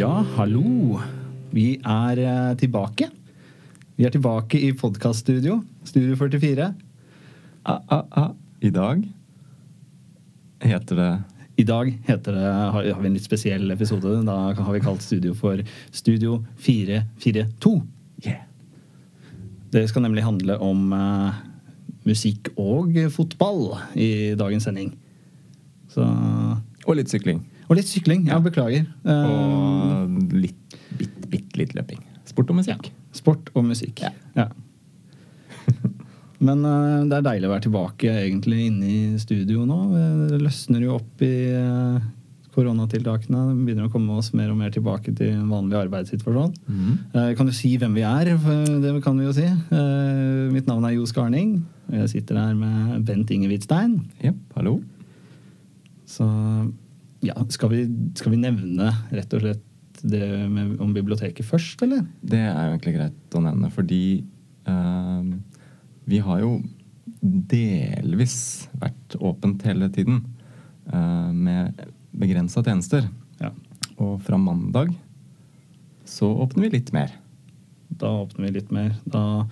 Ja, hallo. Vi er eh, tilbake. Vi er tilbake i podkaststudio. Studio 44. Ah, ah, ah. I dag heter det I dag heter det, har har vi en litt spesiell episode. Da har vi kalt studio for Studio 442. Yeah. Det skal nemlig handle om uh, musikk og fotball i dagens sending. Så Og litt sykling. Og litt sykling. Ja, beklager. Og litt, bitte, bitte litt løping. Sport og musikk. Sport og musikk. Ja. Ja. Men eh, det er deilig å være tilbake egentlig inne i studio nå. Det løsner jo opp i eh, koronatiltakene. Vi begynner å komme oss mer og mer tilbake til en vanlig arbeidssituasjon. Mm. Eh, Kan du si hvem vi er? Det kan vi jo si. Eh, Mitt navn er Jo Skarning. Jeg sitter her med Bent Inge Hvitstein. Jepp, hallo. Så ja, skal vi, skal vi nevne rett og slett det med, om biblioteket først, eller? Det er jo egentlig greit å nevne, fordi uh, vi har jo delvis vært åpent hele tiden uh, med begrensa tjenester. Ja. Og fra mandag så åpner vi litt mer. Da åpner vi litt mer. Da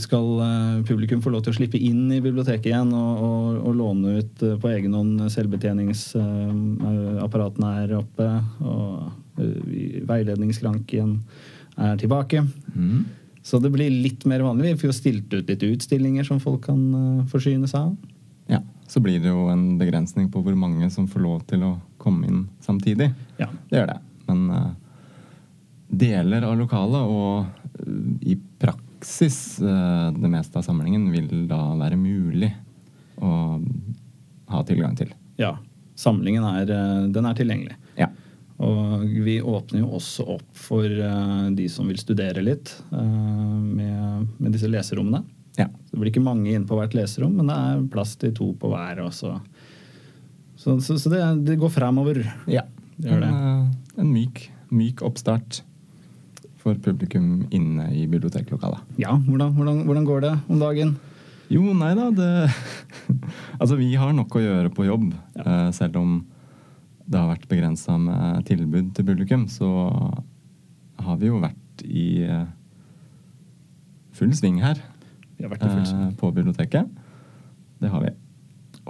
skal uh, publikum få lov til å slippe inn i biblioteket igjen og, og, og låne ut uh, på egen hånd. Selvbetjeningsapparatene er oppe, og uh, veiledningsskranken er tilbake. Mm. Så det blir litt mer vanlig. Vi får stilt ut litt utstillinger som folk kan forsyne seg av. Ja, så blir det jo en begrensning på hvor mange som får lov til å komme inn samtidig. Ja. Det gjør det. Men uh, deler av lokalet og uh, i praksis eh, det meste av samlingen vil da være mulig å ha tilgang til. ja. Samlingen er, den er tilgjengelig. Ja. Og vi åpner jo også opp for eh, de som vil studere litt eh, med, med disse leserommene. ja. Det blir ikke mange inn på hvert leserom, men det er plass til to på hver. Også. Så, så, så det, det går fremover. ja. Det gjør det. En, eh, en myk, myk oppstart for publikum inne i biblioteklokalet. Ja, hvordan, hvordan, hvordan går det om dagen? Jo, nei da, det Altså, vi har nok å gjøre på jobb. Ja. selv om det har vært begrensa med tilbud til publikum, så har vi jo vært i eh, full sving her Vi har vært i full sving. eh, på biblioteket. Det har vi.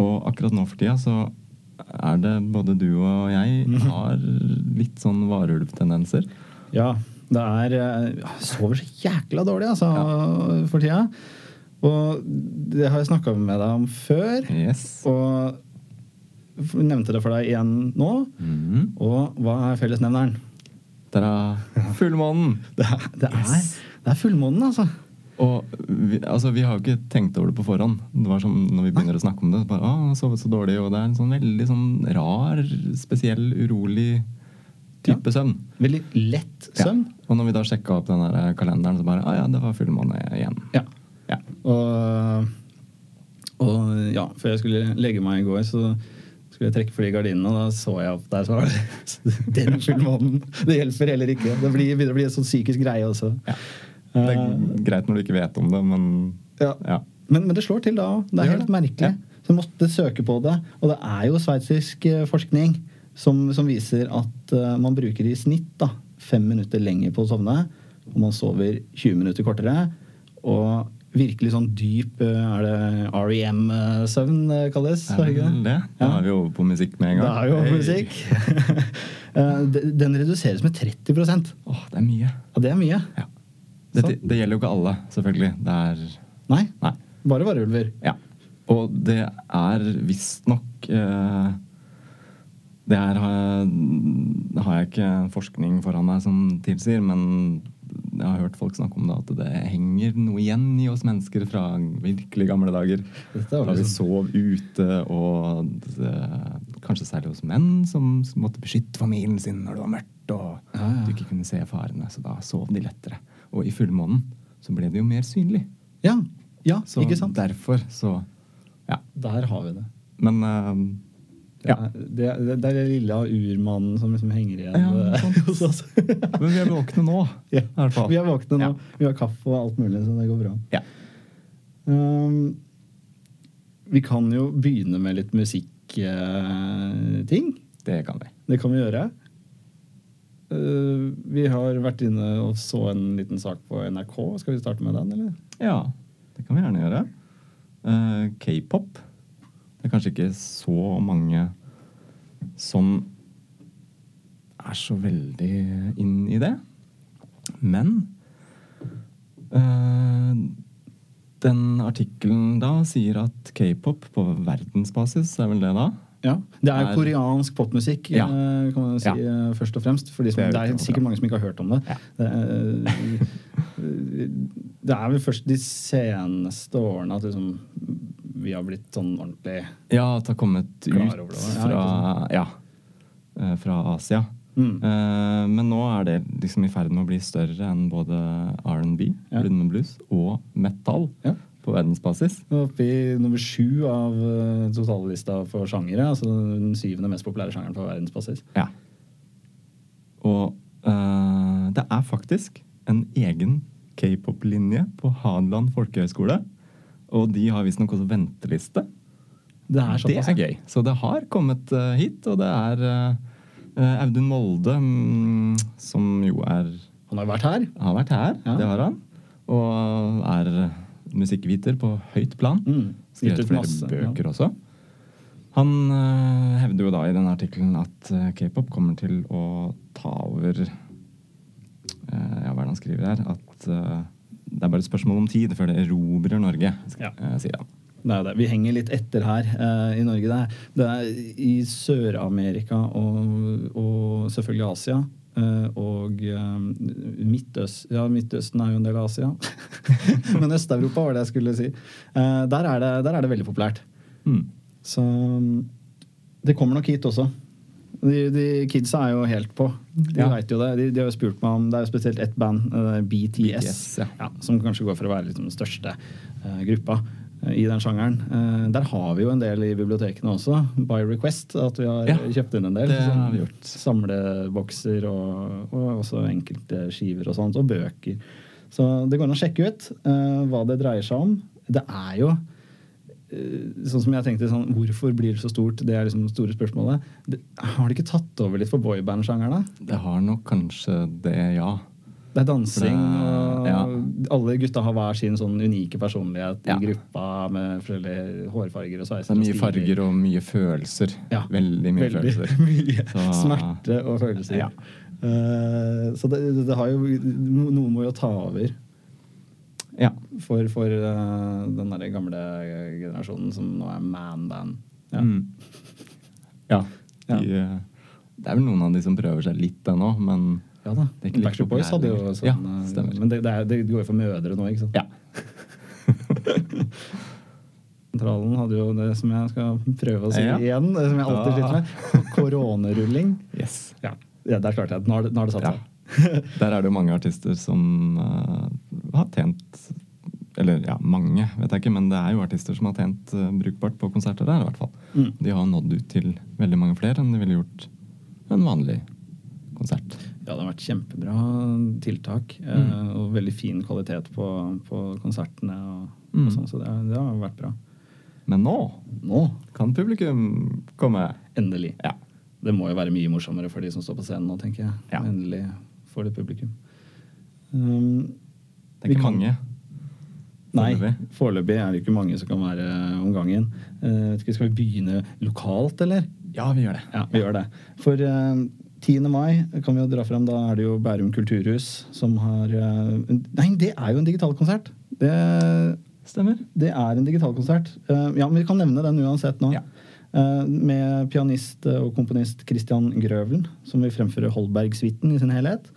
Og akkurat nå for tida så er det både du og jeg Mhm. har litt sånn varulvtendenser. Ja, det er eh, Jeg sover så jækla dårlig, altså, for tida. Og det har jeg snakka med deg om før. Yes. Og nevnte det for deg igjen nå. Mm. Og hva er fellesnevneren? Der er fullmånen! Det er, det er, det er fullmånen, altså. Og vi, altså, vi har jo ikke tenkt over det på forhånd. Det var som når vi begynner å snakke om det. Bare, å, sovet så dårlig, og det er en sånn veldig sånn rar, spesiell, urolig type søvn. Veldig lett Ja. søvn. Og når vi da sjekka opp den der kalenderen, så bare ah, ja, det var fullmåne igjen. Ja. Ja. Og, og ja, før jeg skulle legge meg i går, så skulle jeg trekke for de gardinene, og da så jeg opp der, så var det den fullmånen. Det hjelper heller ikke. Det blir, begynner å bli en sånn psykisk greie også. Ja. Det er greit når du ikke vet om det, men Ja. ja. Men, men det slår til da òg. Det er helt merkelig. Så jeg måtte søke på det. Og det er jo sveitsisk eh, forskning som, som viser at eh, man bruker i snitt da, fem minutter lenger på å sovne, og man sover 20 minutter kortere. Og virkelig sånn dyp eh, Er det REM-søvn det kalles? Er det det? Da er vi over på musikk med en gang. Da er vi over på musikk. Eh, Den reduseres med 30 Ja, Åh, det er mye. Ja, det er mye. Ja. Det, det gjelder jo ikke alle, selvfølgelig. Det er Nei, Nei. bare varulver. Ja. Og det er visstnok eh, Det her har, har jeg ikke forskning foran meg som tilsier, men jeg har hørt folk snakke om det, at det henger noe igjen i oss mennesker fra virkelig gamle dager. Er Da vi liksom- sov ute, og det, kanskje særlig hos menn som måtte beskytte familien sin når det var mørkt, og Ja, ja. du ikke kunne se farene, så da sov de lettere. Og i fullmånen så ble det jo mer synlig. Ja, ja Så ikke sant? derfor så Ja. Der har vi det. Men eh, Det ja. det, det, det er det lille av urmannen som liksom henger igjen Ja, eh, hos oss. Men vi er våkne nå, ja. i hvert fall. Vi er våkne nå. Ja. Vi har kaffe og alt mulig, så det går bra. Ja. Um, vi kan jo begynne med litt musikkting. Det kan vi. det kan vi gjøre. Uh, vi har vært inne og så en liten sak på NRK. Skal vi starte med den, eller? Ja, det kan vi gjerne gjøre. Uh, K-pop. Det er kanskje ikke så mange som er så veldig inn i det. Men øh, den artikkelen da sier at k-pop på verdensbasis, er vel det da? Ja, Det er Er- koreansk popmusikk, Ja. eh, kan man si, Ja. eh, først og fremst. For de som, Det det er er, sikkert mange som ikke har hørt om det. Ja. Det, er, det er vel først de seneste årene at liksom, vi har blitt sånn ordentlig Ja, at det har kommet ut fra, ja, eh, fra Asia. Mm. Eh, Men nå er det liksom i ferd med å bli større enn både R&B, Ja. blues, og metal Ja. på verdensbasis. Oppe i nummer sju av uh, totallista for sjangere. Altså den syvende mest populære sjangeren på verdensbasis. Ja. Og uh, det er faktisk en egen k-pop-linje på Hadeland folkehøgskole. Og de har visstnok også venteliste. Det er Det er gøy. Så det har kommet eh, hit, og det er eh, eh, Audun Molde, mm, som jo er Han har vært her. har vært her, Ja. det har han. Og er musikkviter på høyt plan. Mm. Skrevet flere masse, bøker også. Han uh, hevder jo da i den artikkelen at uh, k-pop kommer til å ta over uh, Ja, hva er det han skriver her? At det er bare et spørsmål om tid før det erobrer Norge, skal Ja. sier han. Det er det. Vi henger litt etter her eh, i Norge. Det er, det er i Sør-Amerika og, og selvfølgelig Asia. eh, og eh, Midtøst, ja, Midtøsten er jo en del av Asia. Men Øst-Europa var det jeg skulle si. Eh, der, er det, der er det veldig populært. Mm. Så mm, det kommer nok hit også. De, de kidsa er jo helt på. De Ja. vet jo det. De, de har jo spurt meg om Det er jo spesielt ett band, eh, BTS, BTS, ja. som kanskje går for å være liksom den største uh, gruppa eh, i den sjangeren. Der har vi jo en del i bibliotekene også, by request. At vi har Ja, kjøpt inn en del. sånn. Samlebokser og, og også enkelte skiver og sånt, og bøker. Så det går an å sjekke ut uh, hva det dreier seg om. Det er jo sånn som jeg tenkte sånn, Hvorfor blir det så stort? Det er liksom det store spørsmålet. Det, har det ikke tatt over litt for boyband-sjangeren? Det har nok kanskje det, ja. Det er dansing, For ja. og alle gutta har hver sin sånn unike personlighet Ja. i gruppa med forskjellige hårfarger og Det er mye og farger og mye følelser. Ja. Veldig mye Veldig følelser. mye Så- smerte og følelser. Ja. Eh, så det, det har jo Noe må jo ta over Ja. for, for uh, den der gamle generasjonen som nå er man-band. Ja. Mm. ja. Ja. De, eh, det er vel noen av de som prøver seg litt ennå, men Ja da. Backstreet Boys hadde jo sånn. Ja, eh, stemmer. Men det, det, er, det går jo for mødre nå, ikke sant? ja. Sentralen hadde jo det som jeg skal prøve å si Ja. igjen, det som jeg alltid sliter med. Koronerulling. Yes. Ja, ja der klarte jeg det. Nå har det, nå har det satt seg. Der er det jo mange artister som eh, har tjent Eller ja, mange, vet jeg ikke, men det er jo artister som har tjent uh, brukbart på konserter der, i hvert fall. Mm. De har nådd ut til veldig mange flere enn de ville gjort en vanlig konsert. Ja, det har vært kjempebra tiltak. Mm. eh, Og veldig fin kvalitet på, på konsertene. Og, Mm. og sånn, så det, det har vært bra. Men nå Nå, kan publikum komme. endelig. Ja. Det må jo være mye morsommere for de som står på scenen nå, tenker jeg. Ja. Endelig får det publikum. Um, Det er ikke kan- mange. Nei, Foreløpig. er det ikke mange som kan være om gangen. Uh, skal vi begynne lokalt, eller? Ja, vi gjør det. Ja, vi gjør det. For uh, 10. mai kan vi jo dra frem, da er det jo Bærum kulturhus som har uh, Nei, det er jo en digitalkonsert! Det, Stemmer. det er en digitalkonsert. Uh, ja, men vi kan nevne den uansett nå. Ja. Eh, med pianist og komponist Christian Grøvelen, som vil fremføre Holberg-suiten i sin helhet.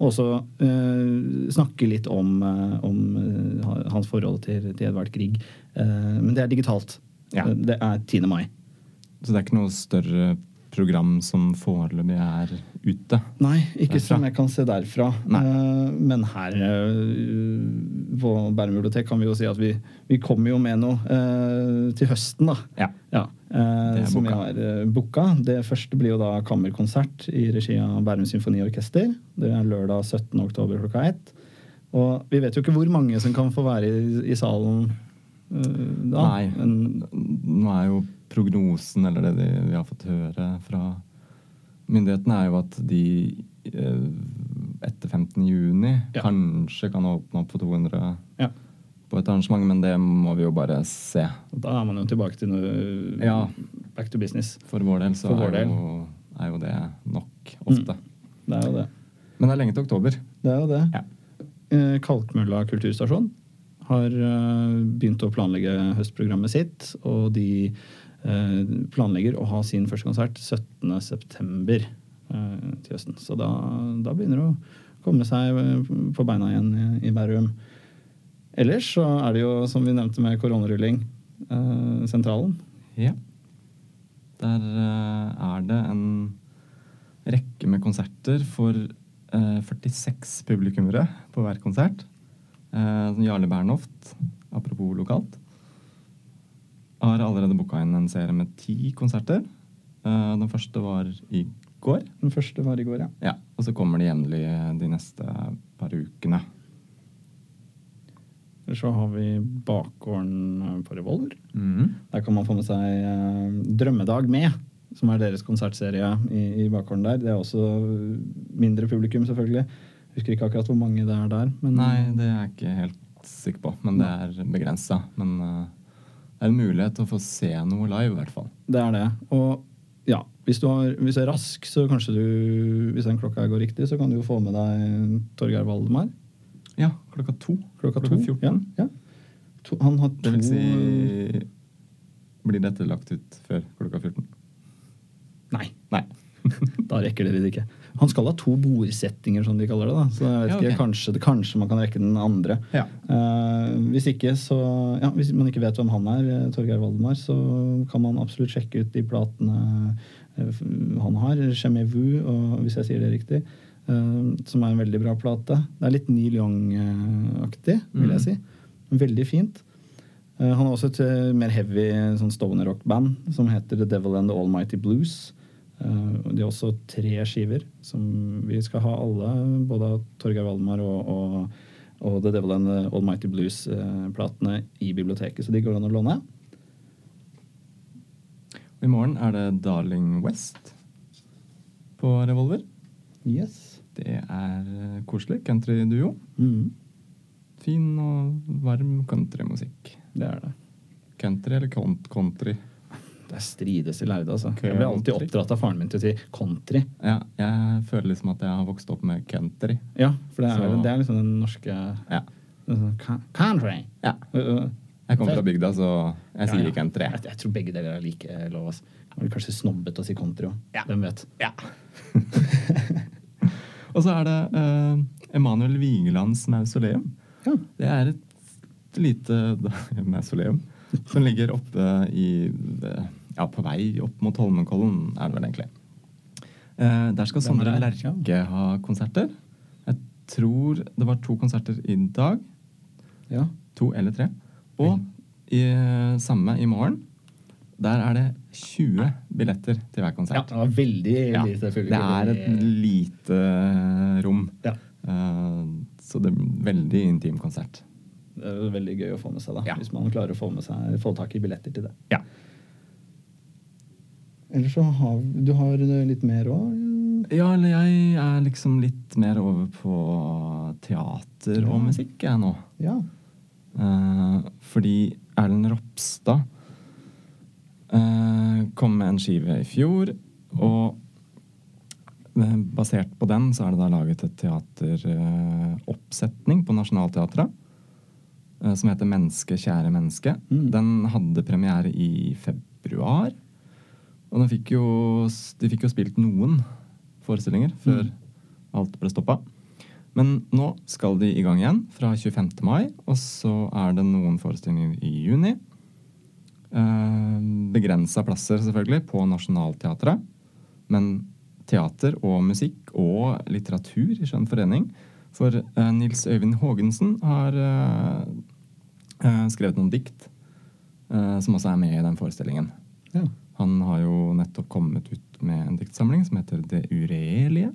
Og også eh, snakke litt om, eh, om eh, hans forhold til, til Edvard Grieg. Eh, men det er digitalt. Ja. Eh, Det er 10. mai. Så det er ikke noe større program som foreløpig er ute. Nei, ikke Derfra? som jeg kan se derfra. Nei. Eh, men her eh, på Bærum bibliotek kan vi jo si at vi, vi kommer jo med noe eh, til høsten, da. Ja. Ja, Det som vi har booka. Det første blir jo da kammerkonsert i regi av Bærum Symfoniorkester. Det er lørdag 17. oktober klokka ett. Og vi vet jo ikke hvor mange som kan få være i, i salen da. Nei, Men, nå er jo prognosen, eller det de- vi har fått høre fra Myndighetene er jo at de eh, etter 15. juni Ja. kanskje kan åpne opp for 200 Ja. på et arrangement, men det må vi jo bare se. Da er man jo tilbake til noe Ja. back to business. For vår del så vår er, del. Mm. jo, er jo det nok ofte. Det er jo det. Men det er lenge til oktober. Det er jo det. Ja. Eh, Kalkmølla kulturstasjon har eh, begynt å planlegge høstprogrammet sitt, og de planlegger å ha sin første konsert 17.9. til høsten. Så da, da begynner det å komme seg eh, på beina igjen i, i Bærum. Ellers så er det jo, som vi nevnte med koronarulling, eh, sentralen. Ja. Der eh, er det en rekke med konserter for eh, 46 publikummere på hver konsert. Eh, Jarle Bernhoft, apropos lokalt, har allerede booka inn en serie med ti konserter. Eh, den første var i går. Den første var i går, ja. Ja, Og så kommer de jevnlig de neste par ukene. Så har vi bakgården eh, på Revolver. Mhm. Der kan man få med seg eh, Drømmedag med, som er deres konsertserie i, i bakgården der. Det er også mindre publikum, selvfølgelig. Husker ikke akkurat hvor mange det er der. Men Nei, det er jeg ikke helt sikker på, men det er begrensa. Men eh, det er en mulighet til å få se noe live, i hvert fall. det er det. Og ja, hvis du, har, hvis du er rask, så kanskje du Hvis den klokka går riktig, så kan du jo få med deg Torgeir Valdemar. Ja, klokka to. Klokka, Klokka to. 14. Ja, ja. To, han har to Det vil si Blir dette lagt ut før klokka 14? Nei, Nei. da rekker dere det ikke. Han skal ha to bordsettinger, som de kaller det. da Så jeg vet Ja, ikke, kanskje, kanskje man kan rekke den andre. Ja. Eh, hvis ikke, så ja, Hvis man ikke vet hvem han er, eh, Torgeir Valdemar, så kan man absolutt sjekke ut de platene eh, han har. Chemé Vu, hvis jeg sier det riktig. eh, som er en veldig bra plate. Det er litt Neil Young-aktig, vil jeg Mhm. si. Veldig fint. Eh, han har også et eh, mer heavy sånn stoner rock-band som heter The Devil and the Almighty Blues. Eh, er også tre skiver som vi skal ha alle, både av Torgeir Valmar og, og, og The Devil and the Almighty Blues-platene i biblioteket, så de går an å låne. I morgen er det Darling West på Revolver. Yes. Det er eh, koselig. Countryduo. Mm, Fin og varm countrymusikk. det er det. Country eller country? Det er strides i lærde, altså. Jeg ble alltid oppdratt av faren min til å si country. Ja, jeg føler liksom at jeg har vokst opp med country. Ja, for det er, Så- det er liksom den norske Ja. sånn, Country. ja. Uh, uh, Jeg kommer fra bygda, så jeg sier ja, country. Jeg, jeg tror begge deler er like lov. Altså. Jeg blir kanskje snobbet å si country òg. Ja. Hvem vet? Ja. og så er det uh, Emanuel Vigelands mausoleum. Ja. Det er et lite mausoleum som ligger oppe i Ja, på vei opp mot Holmenkollen, er det vel egentlig. Eh, der skal det? Lerche ha konserter. Jeg tror det var to konserter i dag. ja. To eller tre. Og i, samme i morgen. Der er det 20 billetter til hver ja. konsert. Det var veldig Ja, lite det er et lite rom. Ja. Eh, så det er en veldig intim konsert. Det er veldig gøy å få med seg, da. Ja. Hvis man klarer å få, med seg, få tak i billetter til det. Ja. Ellers så har du har litt mer òg? Ja, eller jeg er liksom litt mer over på teater og musikk, jeg nå. Ja. Eh, fordi Erlend Ropstad eh, kom med en skive i fjor, og eh, basert på den så er det da laget et teateroppsetning på Nationaltheatret eh, som heter 'Menneske, kjære menneske'. Mm. Den hadde premiere i februar. Og de fikk jo, de fikk jo spilt noen forestillinger før Mm. alt ble stoppa. Men nå skal de i gang igjen fra 25. mai, og så er det noen forestillinger i juni. Eh, Begrensa plasser, selvfølgelig, på Nationaltheatret. Men teater og musikk og litteratur i Skjønn forening. For eh, Nils Øyvind Haagensen har eh, eh, skrevet noen dikt eh, som også er med i den forestillingen. ja. Han har jo nettopp kommet ut med en diktsamling som heter Det uregjerlige.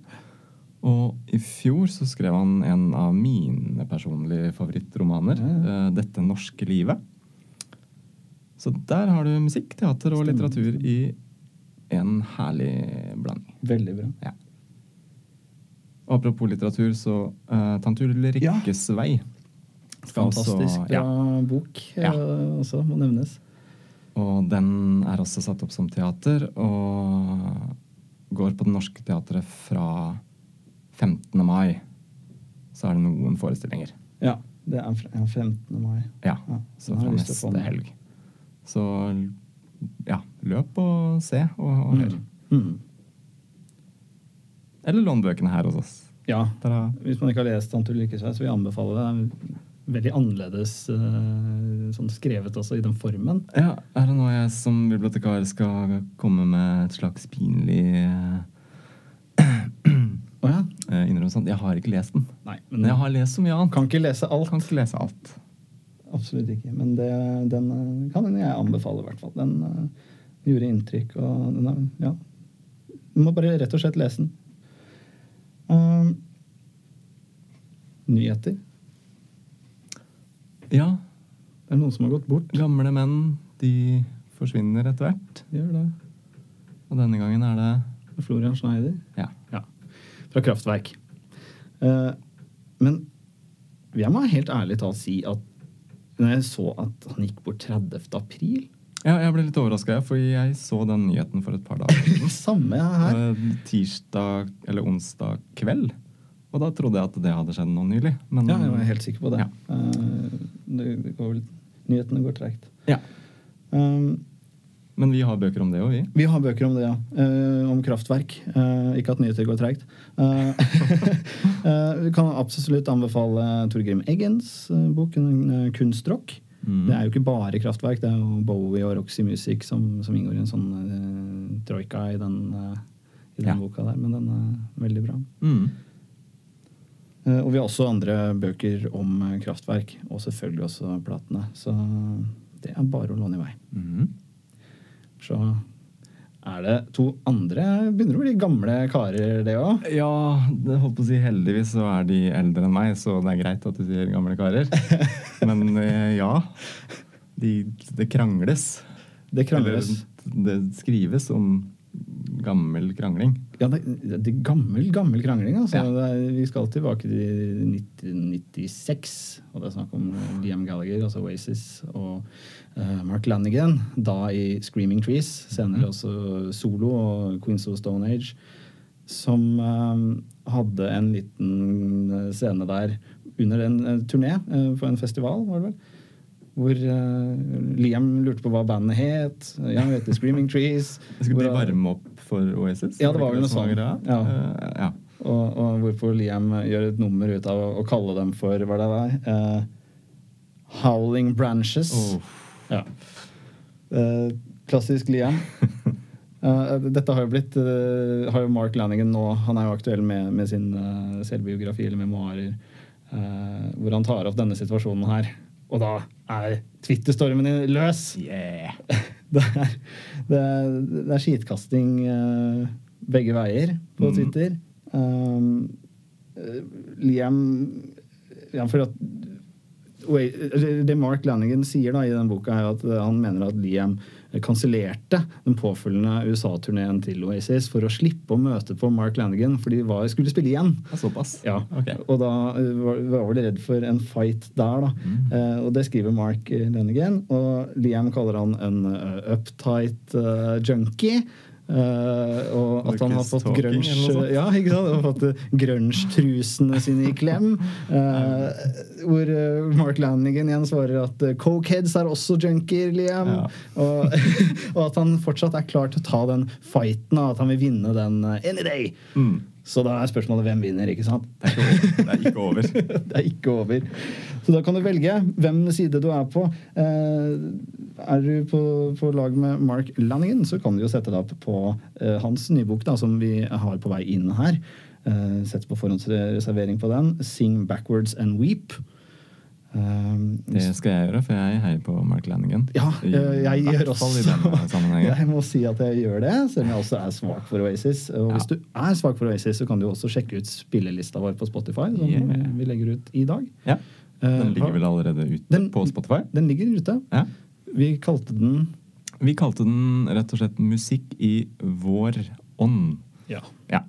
Og i fjor så skrev han en av mine personlige favorittromaner, Ja, ja. eh, 'Dette norske livet'. Så der har du musikk, teater og litteratur i en herlig blanding. Veldig bra. Ja. Apropos litteratur, så uh, Tante Ulrikkes vei skal Fantastisk også- bra ja. bok Ja. eh, også, må nevnes. Og den er også satt opp som teater, og går på Det Norske Teatret fra 15. mai. Så er det noen forestillinger. Ja, det er 15. mai. Ja, Ja, så fra neste helg. Så ja, løp og se og, og hør. Mm. Mm. Eller lån bøkene her hos oss. Ja, hvis man ikke har lest Tante Ulykkesveis', vil jeg anbefale det. Veldig annerledes eh, sånn skrevet også i den formen. Ja, er det nå jeg som bibliotekar skal komme med et slags pinlig oh, ja? eh, innrømmelse? Jeg har ikke lest den. Nei, Men men jeg har lest så mye annet. kan ikke lese alt. Kan ikke lese alt. Absolutt ikke. Men det, den kan jeg anbefale, i hvert fall. Den uh, gjorde inntrykk, og den er Ja. Du må bare rett og slett lese den. Um, nyheter. Ja, Det er noen som har gått bort. gamle menn, de forsvinner etter hvert. Gjør det. Og denne gangen er det Florian Schneider. Ja. Ja. Fra Kraftverk. Eh, men jeg må helt ærlig talt si at når jeg så at han gikk bort 30. april ja jeg ble litt overraska, for jeg så den nyheten for et par dager siden. Samme her. Eh, Tirsdag eller onsdag kveld. Og da trodde jeg at det hadde skjedd noe nylig. Men Ja, jeg var helt sikker på det. Ja. Går vel, nyhetene går tregt. Ja. Um, Men vi har bøker om det òg, vi. vi har bøker om det, ja. Uh, om kraftverk. Uh, ikke at nyheter går treigt. Uh, eh, vi kan absolutt anbefale Torgrim Eggens bok, 'Kunstrock'. Mm. Det er jo ikke bare kraftverk, det er jo Bowie og Roxy Music som, som inngår i en sånn troika i den, i den Ja. boka der. Men den er veldig bra. Mm. Eh, og vi har også andre bøker om eh, kraftverk, og selvfølgelig også platene. Så det er bare å låne i vei. Mhm. Så er det to andre Begynner å bli gamle karer, det òg. Ja, det holdt på å si heldigvis så er de eldre enn meg, så det er greit at du sier gamle karer. Men eh, ja. De, det krangles. Det krangles. Eller det skrives om gammel krangling. Ja, det, det er gammel, gammel krangling. Altså. Ja. Er, vi skal tilbake til 1996, og det er snakk om Liam Gallagher, altså Oasis, og uh, Mark Lanigan, da i Screaming Trees, senere også solo og Queens of Stone Age, som uh, hadde en liten eh, scene der under en uh, turné på en festival, var det vel? Hvor uh, Liam lurte på hva bandet het. Ja, han heter Screaming Trees. Skulle de Hvor- varme opp for Oasis? Ja, det var vel noe sånt. Ja. Uh, ja. Og, og hvorfor Liam gjør et nummer ut av å, å kalle dem for hva det var, uh, Howling Branches. Oh. Ja. Eh, klassisk Liam. Eh, dette har jo blitt eh, Har jo Mark Lanningen nå Han er jo aktuell med, med sin eh, selvbiografi eller memoarer, eh, hvor han tar opp denne situasjonen her. Og da er Twitter-stormen løs! Yeah. Det er, det er, det er skitkasting eh, begge veier på Mm. Twitter. Um, Liam ja, for at, Det Mark Lanigan sier da i den boka, er at han mener at Liam kansellerte den påfølgende USA-turneen til Oasis for å slippe å møte på Mark Lanigan, for de var, skulle spille igjen. Ja, såpass? Ja, Okay. Og da eh, var, var de redd for en fight der, da. Eh, og det skriver Mark Lanigan, Lennigan. Og Liam kaller han en uh, uptight uh, junkie. Eh, og at han har fått grunge. Ja, eh, grunge-trusene sine i klem. Uh, hvor Mark Lannigan igjen svarer at eh, cokeheads er også junkier, Liam. Ja. Og, og at han fortsatt er klar til å ta den fighten, og at han vil vinne den any day. Mm. Så da er spørsmålet hvem vinner, ikke sant? Det er ikke over. Det er ikke over. er. Så da kan du velge hvem side du er på. Eh, er du på, på lag med Mark Lanningen, så kan du jo sette deg opp på eh, hans nybok, da, som vi har på vei inn her. Eh, Sett på forhåndsreservering på den. 'Sing Backwards and Weep'. Eh, Det skal jeg gjøre, for jeg heier på Mark Lannigan. ja, I jeg gjør også i denne sammenhengen. Jeg må si at jeg gjør det, selv om jeg også er svak for Oasis. Og hvis Ja. du er svak for Oasis, så kan du også sjekke ut spillelista vår på Spotify, som Yeah. vi legger ut i dag. Ja. Eh, Den ligger vel allerede ute Den- på Spotify? Den ligger ute. Ja. Vi kalte den Vi kalte den rett og slett 'Musikk i vår ånd'. Ja. Ja,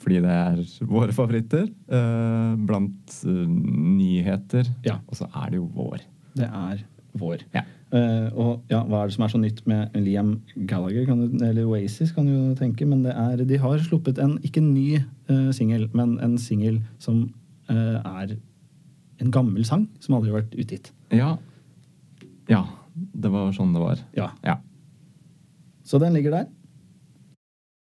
fordi det er våre favoritter eh, blant uh, nyheter. Ja. Og så er det jo vår. Det er vår. Ja. Eh, og ja, hva er det som er så nytt med Liam Gallagher, kan du, eller Oasis, kan du tenke. Men det er, de har sluppet en ikke ny uh, singel, men en singel som eh, er en gammel sang som aldri har vært utgitt. Ja. ja. Det var sånn det var. Ja. Ja. Så den ligger der.